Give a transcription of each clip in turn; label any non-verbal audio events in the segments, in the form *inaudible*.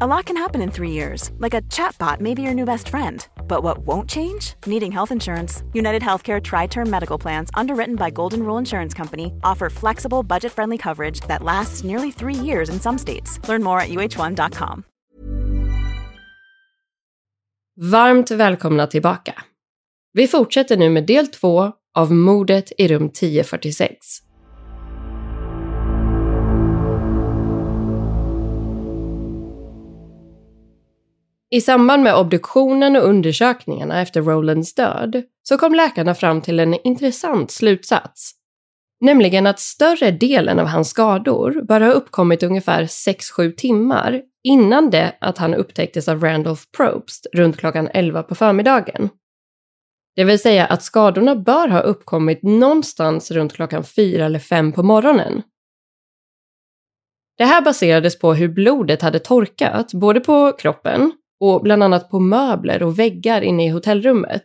A lot can happen in three years, like a chatbot may be your new best friend. But what won't change? Needing health insurance. United Healthcare Tri Term Medical Plans, underwritten by Golden Rule Insurance Company, offer flexible, budget friendly coverage that lasts nearly three years in some states. Learn more at uh1.com. Varmt välkomna tillbaka. Vi fortsätter nu med del två av mordet i rum 1046. I samband med obduktionen och undersökningarna efter Rolands död så kom läkarna fram till en intressant slutsats. Nämligen att större delen av hans skador bara ha uppkommit ungefär 6-7 timmar innan det att han upptäcktes av Randolph Probst runt klockan 11 på förmiddagen. Det vill säga att skadorna bör ha uppkommit någonstans runt klockan 4 eller 5 på morgonen. Det här baserades på hur blodet hade torkat, både på kroppen och bland annat på möbler och väggar inne i hotellrummet.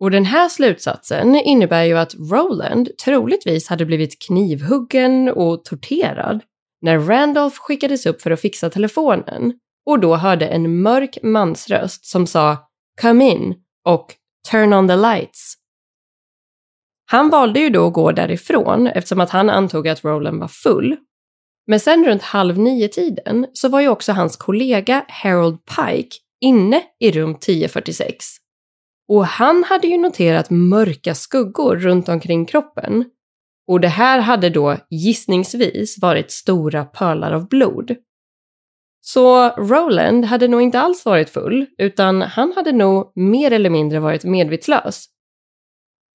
Och den här slutsatsen innebär ju att Roland troligtvis hade blivit knivhuggen och torterad när Randolph skickades upp för att fixa telefonen och då hörde en mörk mansröst som sa “Come in” och “Turn on the lights”. Han valde ju då att gå därifrån eftersom att han antog att Roland var full men sen runt halv nio-tiden så var ju också hans kollega Harold Pike inne i rum 1046. Och han hade ju noterat mörka skuggor runt omkring kroppen. Och det här hade då gissningsvis varit stora pölar av blod. Så Roland hade nog inte alls varit full, utan han hade nog mer eller mindre varit medvetslös.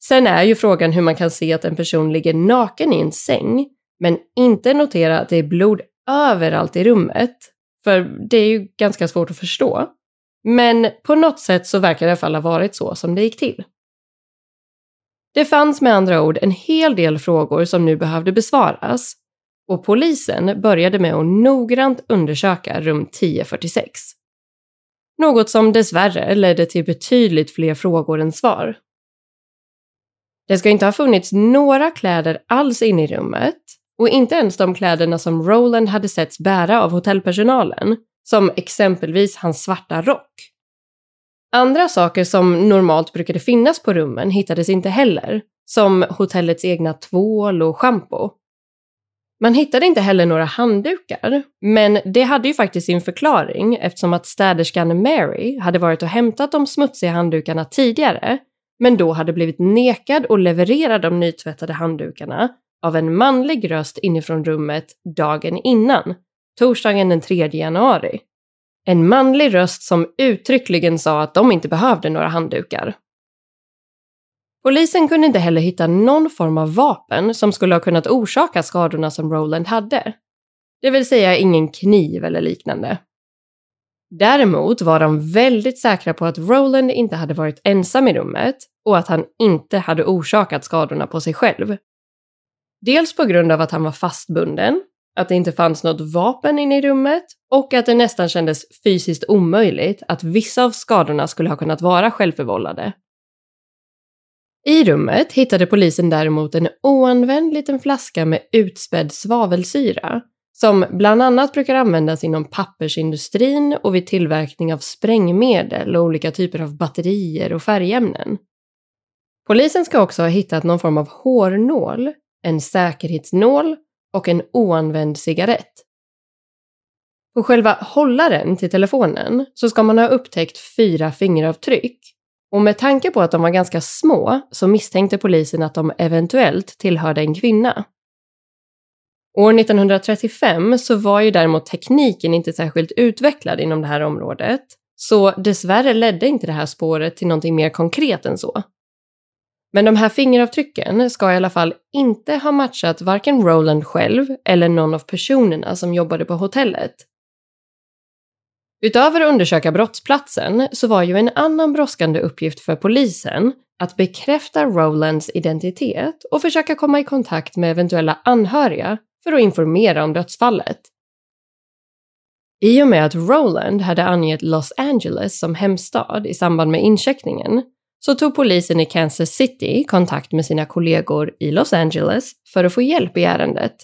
Sen är ju frågan hur man kan se att en person ligger naken i en säng men inte notera att det är blod överallt i rummet. För det är ju ganska svårt att förstå. Men på något sätt så verkar det i alla fall ha varit så som det gick till. Det fanns med andra ord en hel del frågor som nu behövde besvaras och polisen började med att noggrant undersöka rum 1046. Något som dessvärre ledde till betydligt fler frågor än svar. Det ska inte ha funnits några kläder alls inne i rummet och inte ens de kläderna som Roland hade setts bära av hotellpersonalen, som exempelvis hans svarta rock. Andra saker som normalt brukade finnas på rummen hittades inte heller, som hotellets egna tvål och schampo. Man hittade inte heller några handdukar, men det hade ju faktiskt sin förklaring eftersom att städerskan Mary hade varit och hämtat de smutsiga handdukarna tidigare, men då hade blivit nekad att leverera de nytvättade handdukarna av en manlig röst inifrån rummet dagen innan, torsdagen den 3 januari. En manlig röst som uttryckligen sa att de inte behövde några handdukar. Polisen kunde inte heller hitta någon form av vapen som skulle ha kunnat orsaka skadorna som Roland hade. Det vill säga ingen kniv eller liknande. Däremot var de väldigt säkra på att Roland inte hade varit ensam i rummet och att han inte hade orsakat skadorna på sig själv. Dels på grund av att han var fastbunden, att det inte fanns något vapen inne i rummet och att det nästan kändes fysiskt omöjligt att vissa av skadorna skulle ha kunnat vara självförvållade. I rummet hittade polisen däremot en oanvänd liten flaska med utspädd svavelsyra som bland annat brukar användas inom pappersindustrin och vid tillverkning av sprängmedel och olika typer av batterier och färgämnen. Polisen ska också ha hittat någon form av hårnål en säkerhetsnål och en oanvänd cigarett. På själva hållaren till telefonen så ska man ha upptäckt fyra fingeravtryck och med tanke på att de var ganska små så misstänkte polisen att de eventuellt tillhörde en kvinna. År 1935 så var ju däremot tekniken inte särskilt utvecklad inom det här området, så dessvärre ledde inte det här spåret till någonting mer konkret än så. Men de här fingeravtrycken ska i alla fall inte ha matchat varken Roland själv eller någon av personerna som jobbade på hotellet. Utöver att undersöka brottsplatsen så var ju en annan brådskande uppgift för polisen att bekräfta Rolands identitet och försöka komma i kontakt med eventuella anhöriga för att informera om dödsfallet. I och med att Roland hade angett Los Angeles som hemstad i samband med incheckningen så tog polisen i Kansas City kontakt med sina kollegor i Los Angeles för att få hjälp i ärendet.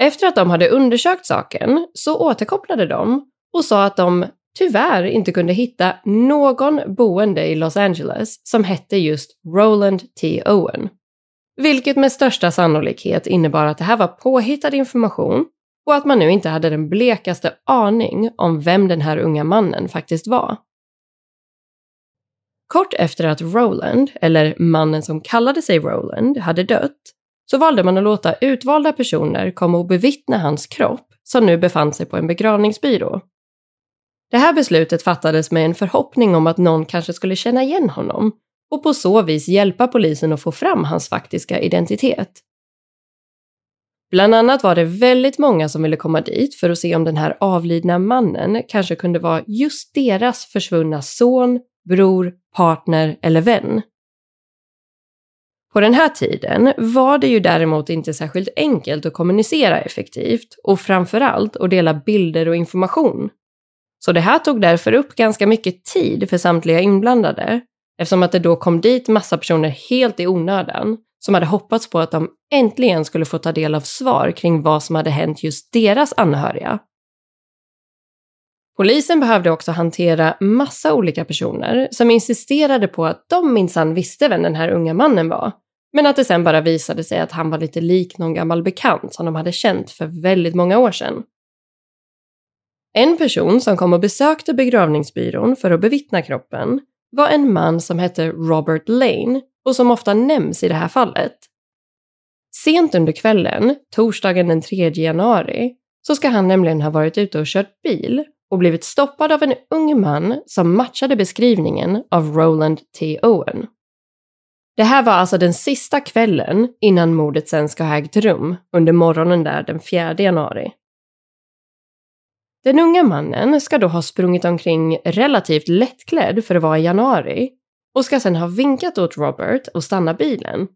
Efter att de hade undersökt saken så återkopplade de och sa att de tyvärr inte kunde hitta någon boende i Los Angeles som hette just Roland T. Owen. Vilket med största sannolikhet innebar att det här var påhittad information och att man nu inte hade den blekaste aning om vem den här unga mannen faktiskt var. Kort efter att Roland, eller mannen som kallade sig Roland, hade dött så valde man att låta utvalda personer komma och bevittna hans kropp som nu befann sig på en begravningsbyrå. Det här beslutet fattades med en förhoppning om att någon kanske skulle känna igen honom och på så vis hjälpa polisen att få fram hans faktiska identitet. Bland annat var det väldigt många som ville komma dit för att se om den här avlidna mannen kanske kunde vara just deras försvunna son, bror, partner eller vän. På den här tiden var det ju däremot inte särskilt enkelt att kommunicera effektivt och framförallt att dela bilder och information. Så det här tog därför upp ganska mycket tid för samtliga inblandade eftersom att det då kom dit massa personer helt i onödan som hade hoppats på att de äntligen skulle få ta del av svar kring vad som hade hänt just deras anhöriga. Polisen behövde också hantera massa olika personer som insisterade på att de minsann visste vem den här unga mannen var. Men att det sen bara visade sig att han var lite lik någon gammal bekant som de hade känt för väldigt många år sedan. En person som kom och besökte begravningsbyrån för att bevittna kroppen var en man som hette Robert Lane och som ofta nämns i det här fallet. Sent under kvällen, torsdagen den 3 januari, så ska han nämligen ha varit ute och kört bil och blivit stoppad av en ung man som matchade beskrivningen av Roland T. Owen. Det här var alltså den sista kvällen innan mordet sen ska ha ägt rum under morgonen där den 4 januari. Den unga mannen ska då ha sprungit omkring relativt lättklädd för att vara i januari och ska sedan ha vinkat åt Robert och stanna bilen.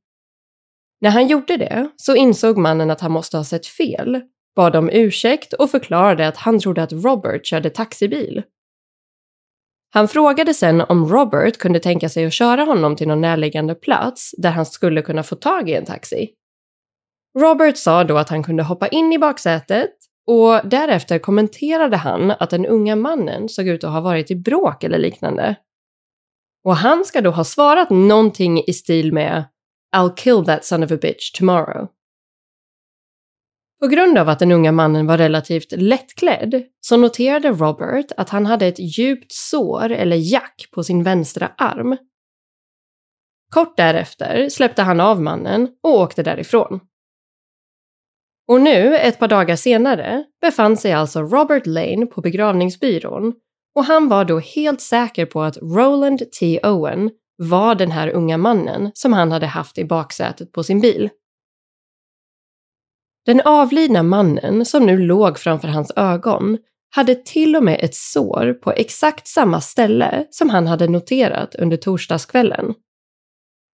När han gjorde det så insåg mannen att han måste ha sett fel, bad om ursäkt och förklarade att han trodde att Robert körde taxibil. Han frågade sen om Robert kunde tänka sig att köra honom till någon närliggande plats där han skulle kunna få tag i en taxi. Robert sa då att han kunde hoppa in i baksätet och därefter kommenterade han att den unga mannen såg ut att ha varit i bråk eller liknande. Och han ska då ha svarat någonting i stil med “I'll kill that son of a bitch tomorrow”. På grund av att den unga mannen var relativt lättklädd så noterade Robert att han hade ett djupt sår eller jack på sin vänstra arm. Kort därefter släppte han av mannen och åkte därifrån. Och nu, ett par dagar senare, befann sig alltså Robert Lane på begravningsbyrån och han var då helt säker på att Roland T. Owen var den här unga mannen som han hade haft i baksätet på sin bil. Den avlidna mannen som nu låg framför hans ögon hade till och med ett sår på exakt samma ställe som han hade noterat under torsdagskvällen.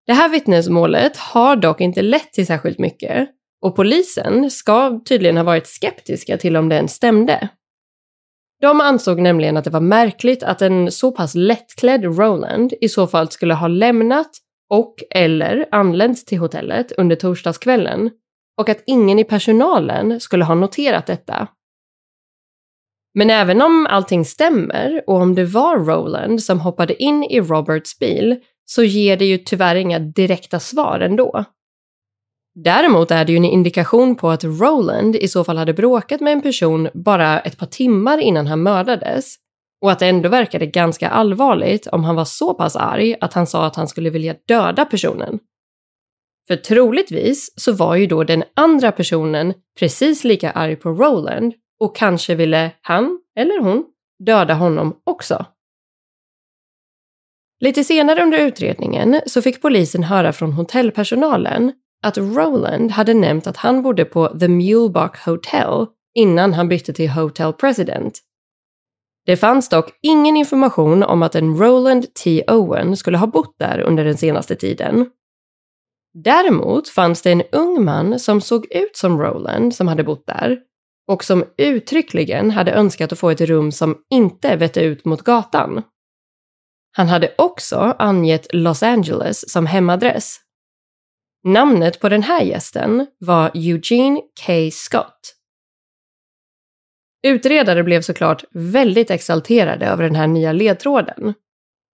Det här vittnesmålet har dock inte lett till särskilt mycket och polisen ska tydligen ha varit skeptiska till om den stämde. De ansåg nämligen att det var märkligt att en så pass lättklädd Roland i så fall skulle ha lämnat och eller anlänt till hotellet under torsdagskvällen och att ingen i personalen skulle ha noterat detta. Men även om allting stämmer och om det var Roland som hoppade in i Roberts bil så ger det ju tyvärr inga direkta svar ändå. Däremot är det ju en indikation på att Roland i så fall hade bråkat med en person bara ett par timmar innan han mördades och att det ändå verkade ganska allvarligt om han var så pass arg att han sa att han skulle vilja döda personen. För troligtvis så var ju då den andra personen precis lika arg på Roland och kanske ville han eller hon döda honom också. Lite senare under utredningen så fick polisen höra från hotellpersonalen att Roland hade nämnt att han bodde på The Mulebach Hotel innan han bytte till Hotel President. Det fanns dock ingen information om att en Roland T. Owen skulle ha bott där under den senaste tiden. Däremot fanns det en ung man som såg ut som Roland som hade bott där och som uttryckligen hade önskat att få ett rum som inte vette ut mot gatan. Han hade också angett Los Angeles som hemadress. Namnet på den här gästen var Eugene K. Scott. Utredare blev såklart väldigt exalterade över den här nya ledtråden.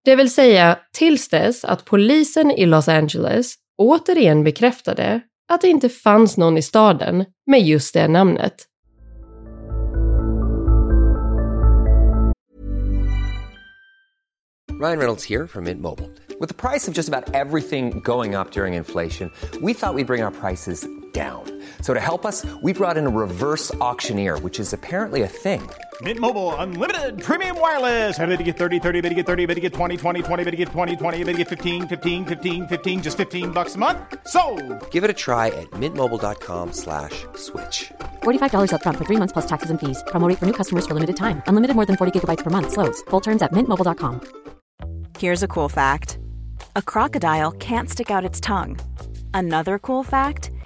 Det vill säga tills dess att polisen i Los Angeles återigen bekräftade att det inte fanns någon i staden med just det namnet. Ryan Reynolds här från Mint Mobile. priset på nästan allt som går upp under inflationen, trodde vi att vi skulle bring våra priser down. So to help us, we brought in a reverse auctioneer, which is apparently a thing. Mint Mobile unlimited premium wireless. Ready to get 30, 30, bit to get 30, bit to get 20, 20, 20, bit to get 20, 20, bit to get 15, 15, 15, 15 just 15 bucks a month. So, Give it a try at mintmobile.com/switch. slash $45 upfront for three months plus taxes and fees. Promo rate for new customers for limited time. Unlimited more than 40 gigabytes per month. Slows. Full terms at mintmobile.com. Here's a cool fact a crocodile can't stick out its tongue. Another cool fact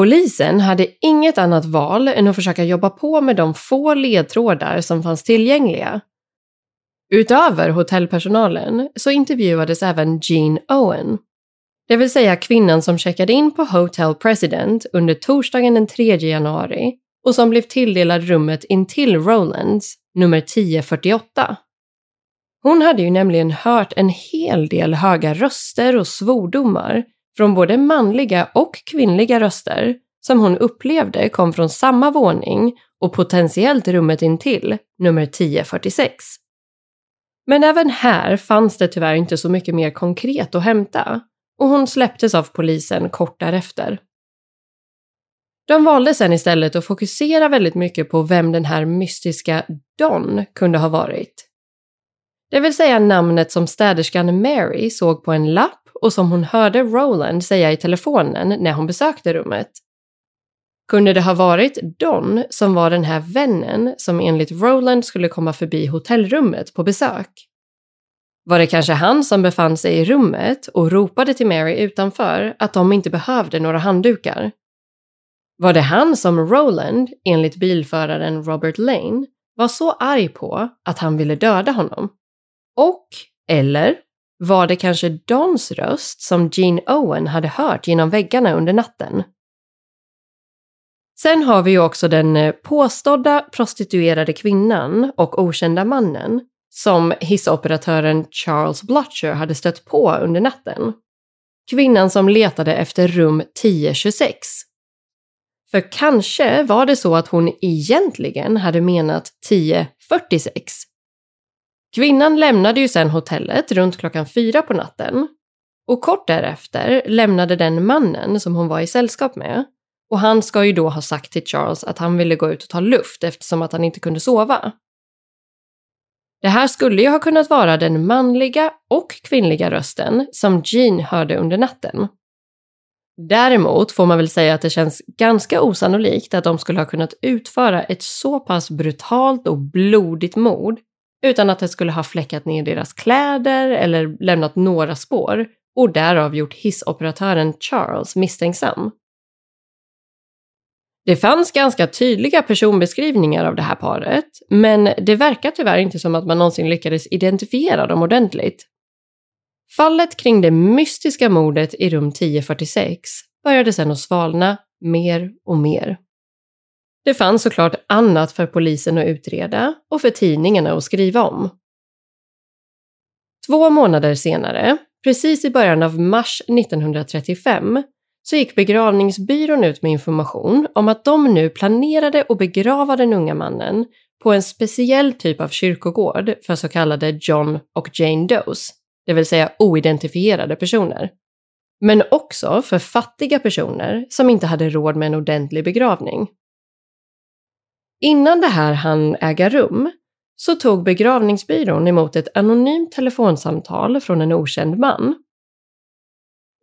Polisen hade inget annat val än att försöka jobba på med de få ledtrådar som fanns tillgängliga. Utöver hotellpersonalen så intervjuades även Jean Owen. Det vill säga kvinnan som checkade in på Hotel President under torsdagen den 3 januari och som blev tilldelad rummet intill Rolands, nummer 1048. Hon hade ju nämligen hört en hel del höga röster och svordomar från både manliga och kvinnliga röster som hon upplevde kom från samma våning och potentiellt rummet intill, nummer 1046. Men även här fanns det tyvärr inte så mycket mer konkret att hämta och hon släpptes av polisen kort därefter. De valde sen istället att fokusera väldigt mycket på vem den här mystiska Don kunde ha varit. Det vill säga namnet som städerskan Mary såg på en lapp och som hon hörde Roland säga i telefonen när hon besökte rummet. Kunde det ha varit Don som var den här vännen som enligt Roland skulle komma förbi hotellrummet på besök? Var det kanske han som befann sig i rummet och ropade till Mary utanför att de inte behövde några handdukar? Var det han som Roland, enligt bilföraren Robert Lane, var så arg på att han ville döda honom? Och, eller, var det kanske Dons röst som Gene Owen hade hört genom väggarna under natten? Sen har vi ju också den eh, påstådda prostituerade kvinnan och okända mannen som hissoperatören Charles Blutcher hade stött på under natten. Kvinnan som letade efter rum 1026. För kanske var det så att hon egentligen hade menat 1046 Kvinnan lämnade ju sen hotellet runt klockan fyra på natten och kort därefter lämnade den mannen som hon var i sällskap med och han ska ju då ha sagt till Charles att han ville gå ut och ta luft eftersom att han inte kunde sova. Det här skulle ju ha kunnat vara den manliga och kvinnliga rösten som Jean hörde under natten. Däremot får man väl säga att det känns ganska osannolikt att de skulle ha kunnat utföra ett så pass brutalt och blodigt mord utan att det skulle ha fläckat ner deras kläder eller lämnat några spår och därav gjort hissoperatören Charles misstänksam. Det fanns ganska tydliga personbeskrivningar av det här paret, men det verkar tyvärr inte som att man någonsin lyckades identifiera dem ordentligt. Fallet kring det mystiska mordet i rum 1046 började sedan att svalna mer och mer. Det fanns såklart annat för polisen att utreda och för tidningarna att skriva om. Två månader senare, precis i början av mars 1935, så gick begravningsbyrån ut med information om att de nu planerade att begrava den unga mannen på en speciell typ av kyrkogård för så kallade John och Jane Does, det vill säga oidentifierade personer. Men också för fattiga personer som inte hade råd med en ordentlig begravning. Innan det här hann äga rum så tog begravningsbyrån emot ett anonymt telefonsamtal från en okänd man.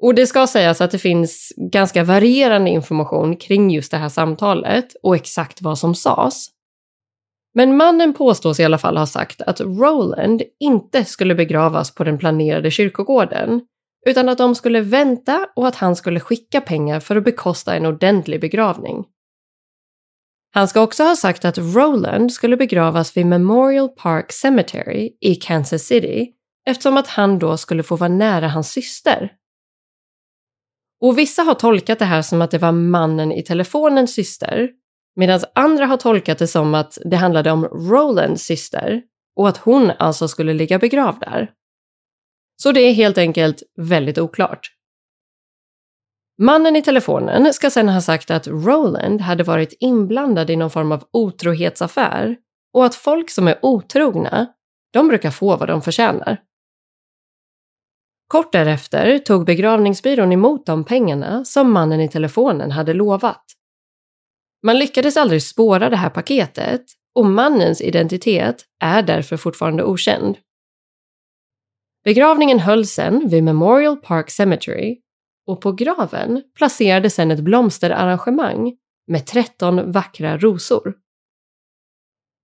Och det ska sägas att det finns ganska varierande information kring just det här samtalet och exakt vad som sades. Men mannen påstås i alla fall ha sagt att Roland inte skulle begravas på den planerade kyrkogården, utan att de skulle vänta och att han skulle skicka pengar för att bekosta en ordentlig begravning. Han ska också ha sagt att Roland skulle begravas vid Memorial Park Cemetery i Kansas City eftersom att han då skulle få vara nära hans syster. Och vissa har tolkat det här som att det var mannen i telefonens syster medan andra har tolkat det som att det handlade om Rolands syster och att hon alltså skulle ligga begravd där. Så det är helt enkelt väldigt oklart. Mannen i telefonen ska sedan ha sagt att Roland hade varit inblandad i någon form av otrohetsaffär och att folk som är otrogna, de brukar få vad de förtjänar. Kort därefter tog begravningsbyrån emot de pengarna som mannen i telefonen hade lovat. Man lyckades aldrig spåra det här paketet och mannens identitet är därför fortfarande okänd. Begravningen hölls sen vid Memorial Park Cemetery och på graven placerades sedan ett blomsterarrangemang med 13 vackra rosor.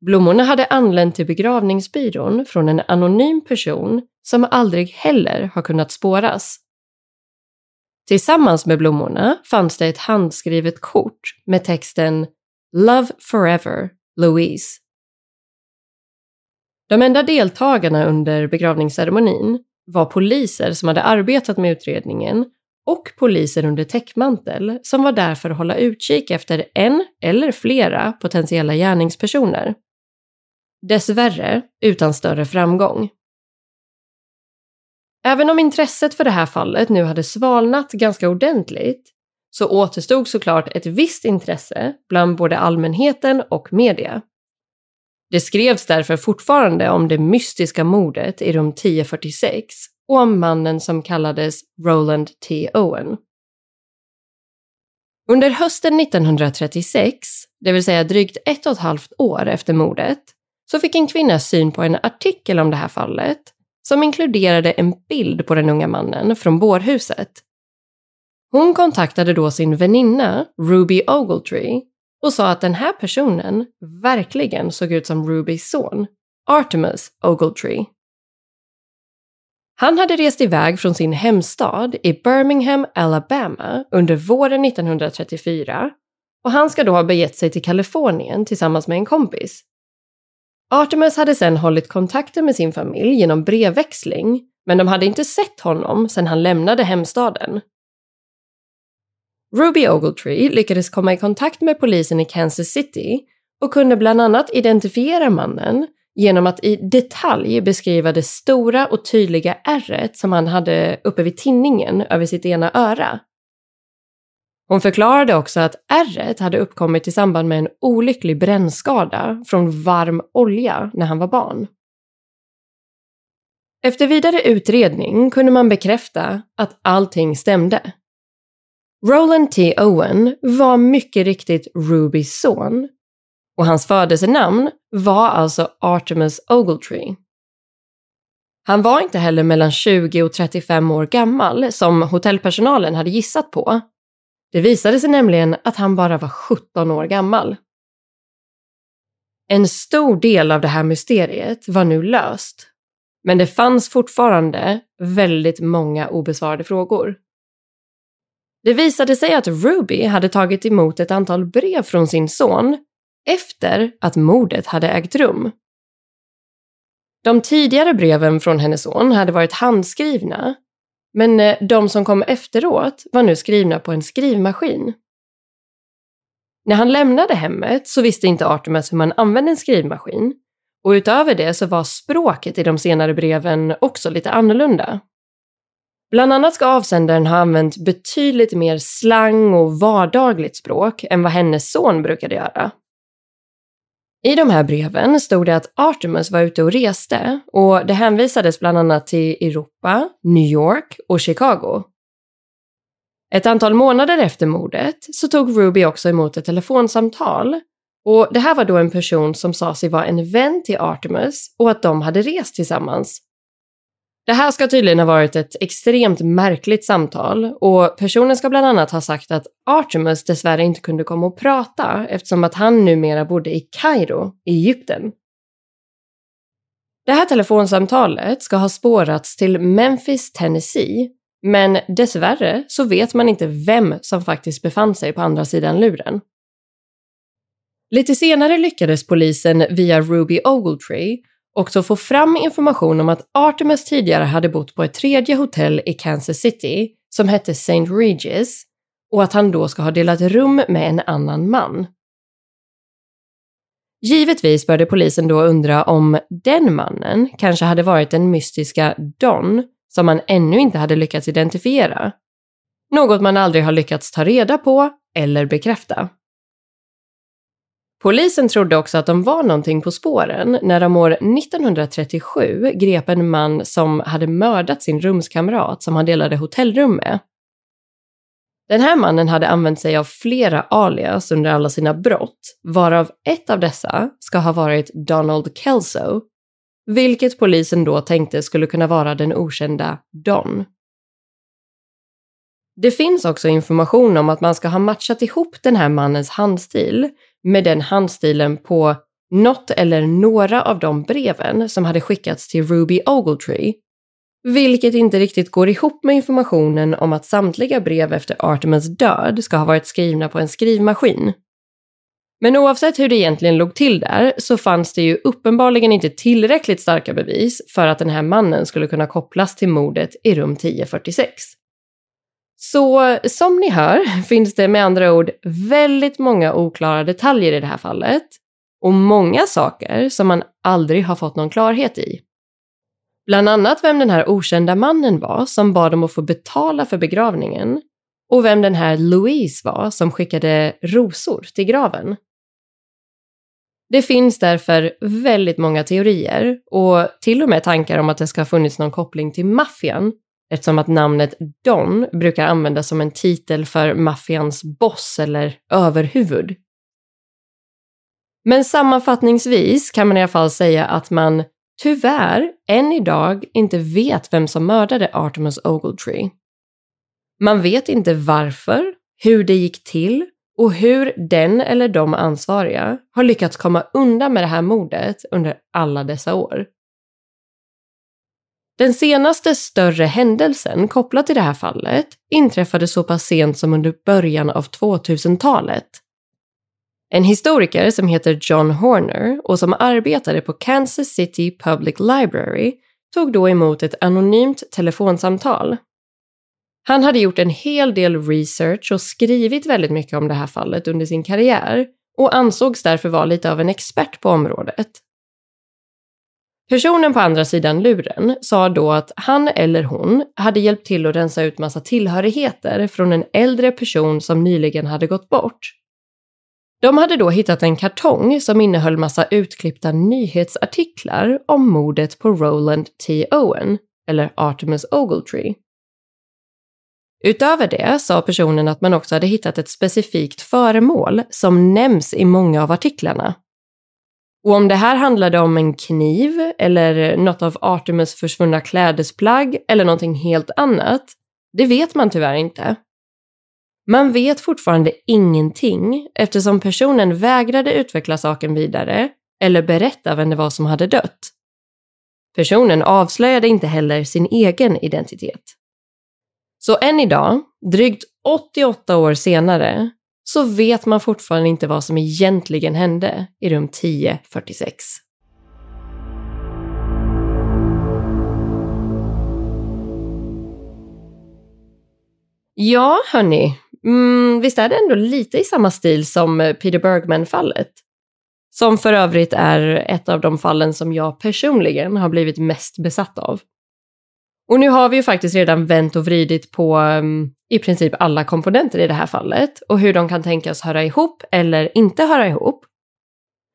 Blommorna hade anlänt till begravningsbyrån från en anonym person som aldrig heller har kunnat spåras. Tillsammans med blommorna fanns det ett handskrivet kort med texten “Love forever, Louise”. De enda deltagarna under begravningsceremonin var poliser som hade arbetat med utredningen och poliser under täckmantel som var där för att hålla utkik efter en eller flera potentiella gärningspersoner. Dessvärre utan större framgång. Även om intresset för det här fallet nu hade svalnat ganska ordentligt så återstod såklart ett visst intresse bland både allmänheten och media. Det skrevs därför fortfarande om det mystiska mordet i rum 1046 om mannen som kallades Roland T. Owen. Under hösten 1936, det vill säga drygt ett och ett halvt år efter mordet, så fick en kvinna syn på en artikel om det här fallet som inkluderade en bild på den unga mannen från bårhuset. Hon kontaktade då sin väninna Ruby Ogletree och sa att den här personen verkligen såg ut som Rubys son, Artemus Ogletree. Han hade rest iväg från sin hemstad i Birmingham, Alabama under våren 1934 och han ska då ha begett sig till Kalifornien tillsammans med en kompis. Artemis hade sedan hållit kontakten med sin familj genom brevväxling, men de hade inte sett honom sedan han lämnade hemstaden. Ruby Ogletree lyckades komma i kontakt med polisen i Kansas City och kunde bland annat identifiera mannen genom att i detalj beskriva det stora och tydliga ärret som han hade uppe vid tinningen över sitt ena öra. Hon förklarade också att ärret hade uppkommit i samband med en olycklig brännskada från varm olja när han var barn. Efter vidare utredning kunde man bekräfta att allting stämde. Roland T. Owen var mycket riktigt Rubys son och hans födelsenamn var alltså Artemus Ogletree. Han var inte heller mellan 20 och 35 år gammal som hotellpersonalen hade gissat på. Det visade sig nämligen att han bara var 17 år gammal. En stor del av det här mysteriet var nu löst. Men det fanns fortfarande väldigt många obesvarade frågor. Det visade sig att Ruby hade tagit emot ett antal brev från sin son efter att mordet hade ägt rum. De tidigare breven från hennes son hade varit handskrivna, men eh, de som kom efteråt var nu skrivna på en skrivmaskin. När han lämnade hemmet så visste inte Artemis hur man använde en skrivmaskin och utöver det så var språket i de senare breven också lite annorlunda. Bland annat ska avsändaren ha använt betydligt mer slang och vardagligt språk än vad hennes son brukade göra. I de här breven stod det att Artemis var ute och reste och det hänvisades bland annat till Europa, New York och Chicago. Ett antal månader efter mordet så tog Ruby också emot ett telefonsamtal och det här var då en person som sa sig vara en vän till Artemis och att de hade rest tillsammans det här ska tydligen ha varit ett extremt märkligt samtal och personen ska bland annat ha sagt att Artemus dessvärre inte kunde komma och prata eftersom att han numera bodde i Kairo i Egypten. Det här telefonsamtalet ska ha spårats till Memphis, Tennessee, men dessvärre så vet man inte vem som faktiskt befann sig på andra sidan luren. Lite senare lyckades polisen via Ruby Ogletree också få fram information om att Artemis tidigare hade bott på ett tredje hotell i Kansas City som hette St. Regis och att han då ska ha delat rum med en annan man. Givetvis började polisen då undra om den mannen kanske hade varit den mystiska Don som man ännu inte hade lyckats identifiera. Något man aldrig har lyckats ta reda på eller bekräfta. Polisen trodde också att de var någonting på spåren när de år 1937 grep en man som hade mördat sin rumskamrat som han delade hotellrum med. Den här mannen hade använt sig av flera alias under alla sina brott, varav ett av dessa ska ha varit Donald Kelso, vilket polisen då tänkte skulle kunna vara den okända Don. Det finns också information om att man ska ha matchat ihop den här mannens handstil med den handstilen på något eller några av de breven som hade skickats till Ruby Ogletree. Vilket inte riktigt går ihop med informationen om att samtliga brev efter Artemis död ska ha varit skrivna på en skrivmaskin. Men oavsett hur det egentligen låg till där så fanns det ju uppenbarligen inte tillräckligt starka bevis för att den här mannen skulle kunna kopplas till mordet i rum 1046. Så som ni hör *laughs* finns det med andra ord väldigt många oklara detaljer i det här fallet och många saker som man aldrig har fått någon klarhet i. Bland annat vem den här okända mannen var som bad om att få betala för begravningen och vem den här Louise var som skickade rosor till graven. Det finns därför väldigt många teorier och till och med tankar om att det ska ha funnits någon koppling till maffian eftersom att namnet Don brukar användas som en titel för maffians boss eller överhuvud. Men sammanfattningsvis kan man i alla fall säga att man tyvärr än idag inte vet vem som mördade Artemus Ogletree. Man vet inte varför, hur det gick till och hur den eller de ansvariga har lyckats komma undan med det här mordet under alla dessa år. Den senaste större händelsen kopplat till det här fallet inträffade så pass sent som under början av 2000-talet. En historiker som heter John Horner och som arbetade på Kansas City Public Library tog då emot ett anonymt telefonsamtal. Han hade gjort en hel del research och skrivit väldigt mycket om det här fallet under sin karriär och ansågs därför vara lite av en expert på området. Personen på andra sidan luren sa då att han eller hon hade hjälpt till att rensa ut massa tillhörigheter från en äldre person som nyligen hade gått bort. De hade då hittat en kartong som innehöll massa utklippta nyhetsartiklar om mordet på Roland T. Owen, eller Artemis Ogletree. Utöver det sa personen att man också hade hittat ett specifikt föremål som nämns i många av artiklarna och om det här handlade om en kniv eller något av Artemis försvunna klädesplagg eller någonting helt annat, det vet man tyvärr inte. Man vet fortfarande ingenting eftersom personen vägrade utveckla saken vidare eller berätta vem det var som hade dött. Personen avslöjade inte heller sin egen identitet. Så än idag, drygt 88 år senare, så vet man fortfarande inte vad som egentligen hände i rum 1046. Ja, hörni. Mm, visst är det ändå lite i samma stil som eh, Peter Bergman-fallet? Som för övrigt är ett av de fallen som jag personligen har blivit mest besatt av. Och nu har vi ju faktiskt redan vänt och vridit på um, i princip alla komponenter i det här fallet och hur de kan tänkas höra ihop eller inte höra ihop.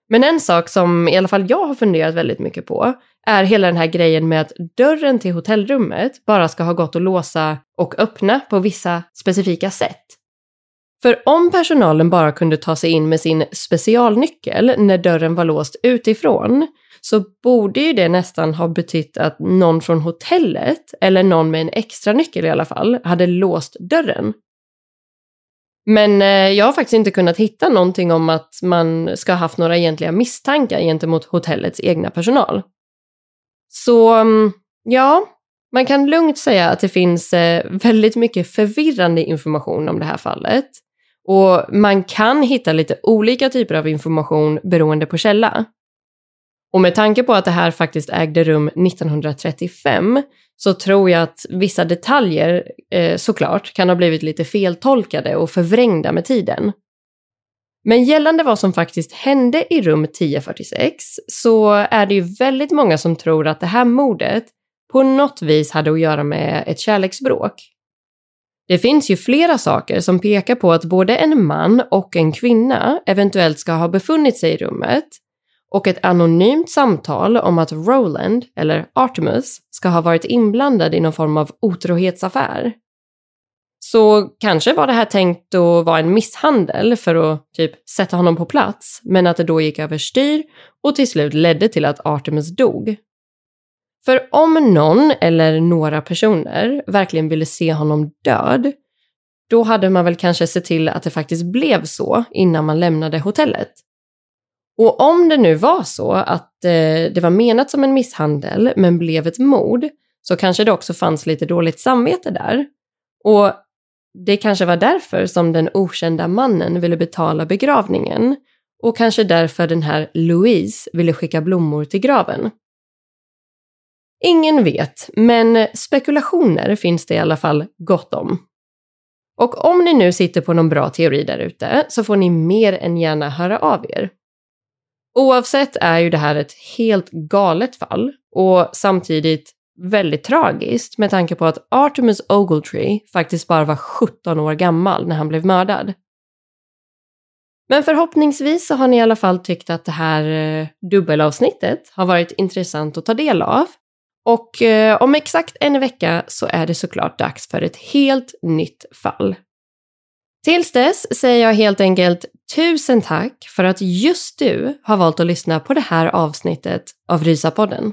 Men en sak som i alla fall jag har funderat väldigt mycket på är hela den här grejen med att dörren till hotellrummet bara ska ha gått att låsa och öppna på vissa specifika sätt. För om personalen bara kunde ta sig in med sin specialnyckel när dörren var låst utifrån så borde ju det nästan ha betytt att någon från hotellet, eller någon med en extra nyckel i alla fall, hade låst dörren. Men eh, jag har faktiskt inte kunnat hitta någonting om att man ska ha haft några egentliga misstankar gentemot hotellets egna personal. Så mm, ja, man kan lugnt säga att det finns eh, väldigt mycket förvirrande information om det här fallet. Och man kan hitta lite olika typer av information beroende på källa. Och med tanke på att det här faktiskt ägde rum 1935 så tror jag att vissa detaljer eh, såklart kan ha blivit lite feltolkade och förvrängda med tiden. Men gällande vad som faktiskt hände i rum 1046 så är det ju väldigt många som tror att det här mordet på något vis hade att göra med ett kärleksbråk. Det finns ju flera saker som pekar på att både en man och en kvinna eventuellt ska ha befunnit sig i rummet och ett anonymt samtal om att Roland, eller Artemus, ska ha varit inblandad i någon form av otrohetsaffär. Så kanske var det här tänkt att vara en misshandel för att typ sätta honom på plats, men att det då gick överstyr och till slut ledde till att Artemis dog. För om någon eller några personer verkligen ville se honom död, då hade man väl kanske sett till att det faktiskt blev så innan man lämnade hotellet. Och om det nu var så att eh, det var menat som en misshandel men blev ett mord så kanske det också fanns lite dåligt samvete där. Och det kanske var därför som den okända mannen ville betala begravningen och kanske därför den här Louise ville skicka blommor till graven. Ingen vet, men spekulationer finns det i alla fall gott om. Och om ni nu sitter på någon bra teori där ute så får ni mer än gärna höra av er. Oavsett är ju det här ett helt galet fall och samtidigt väldigt tragiskt med tanke på att Artemis Ogletree faktiskt bara var 17 år gammal när han blev mördad. Men förhoppningsvis så har ni i alla fall tyckt att det här eh, dubbelavsnittet har varit intressant att ta del av. Och eh, om exakt en vecka så är det såklart dags för ett helt nytt fall. Tills dess säger jag helt enkelt tusen tack för att just du har valt att lyssna på det här avsnittet av Rysapodden.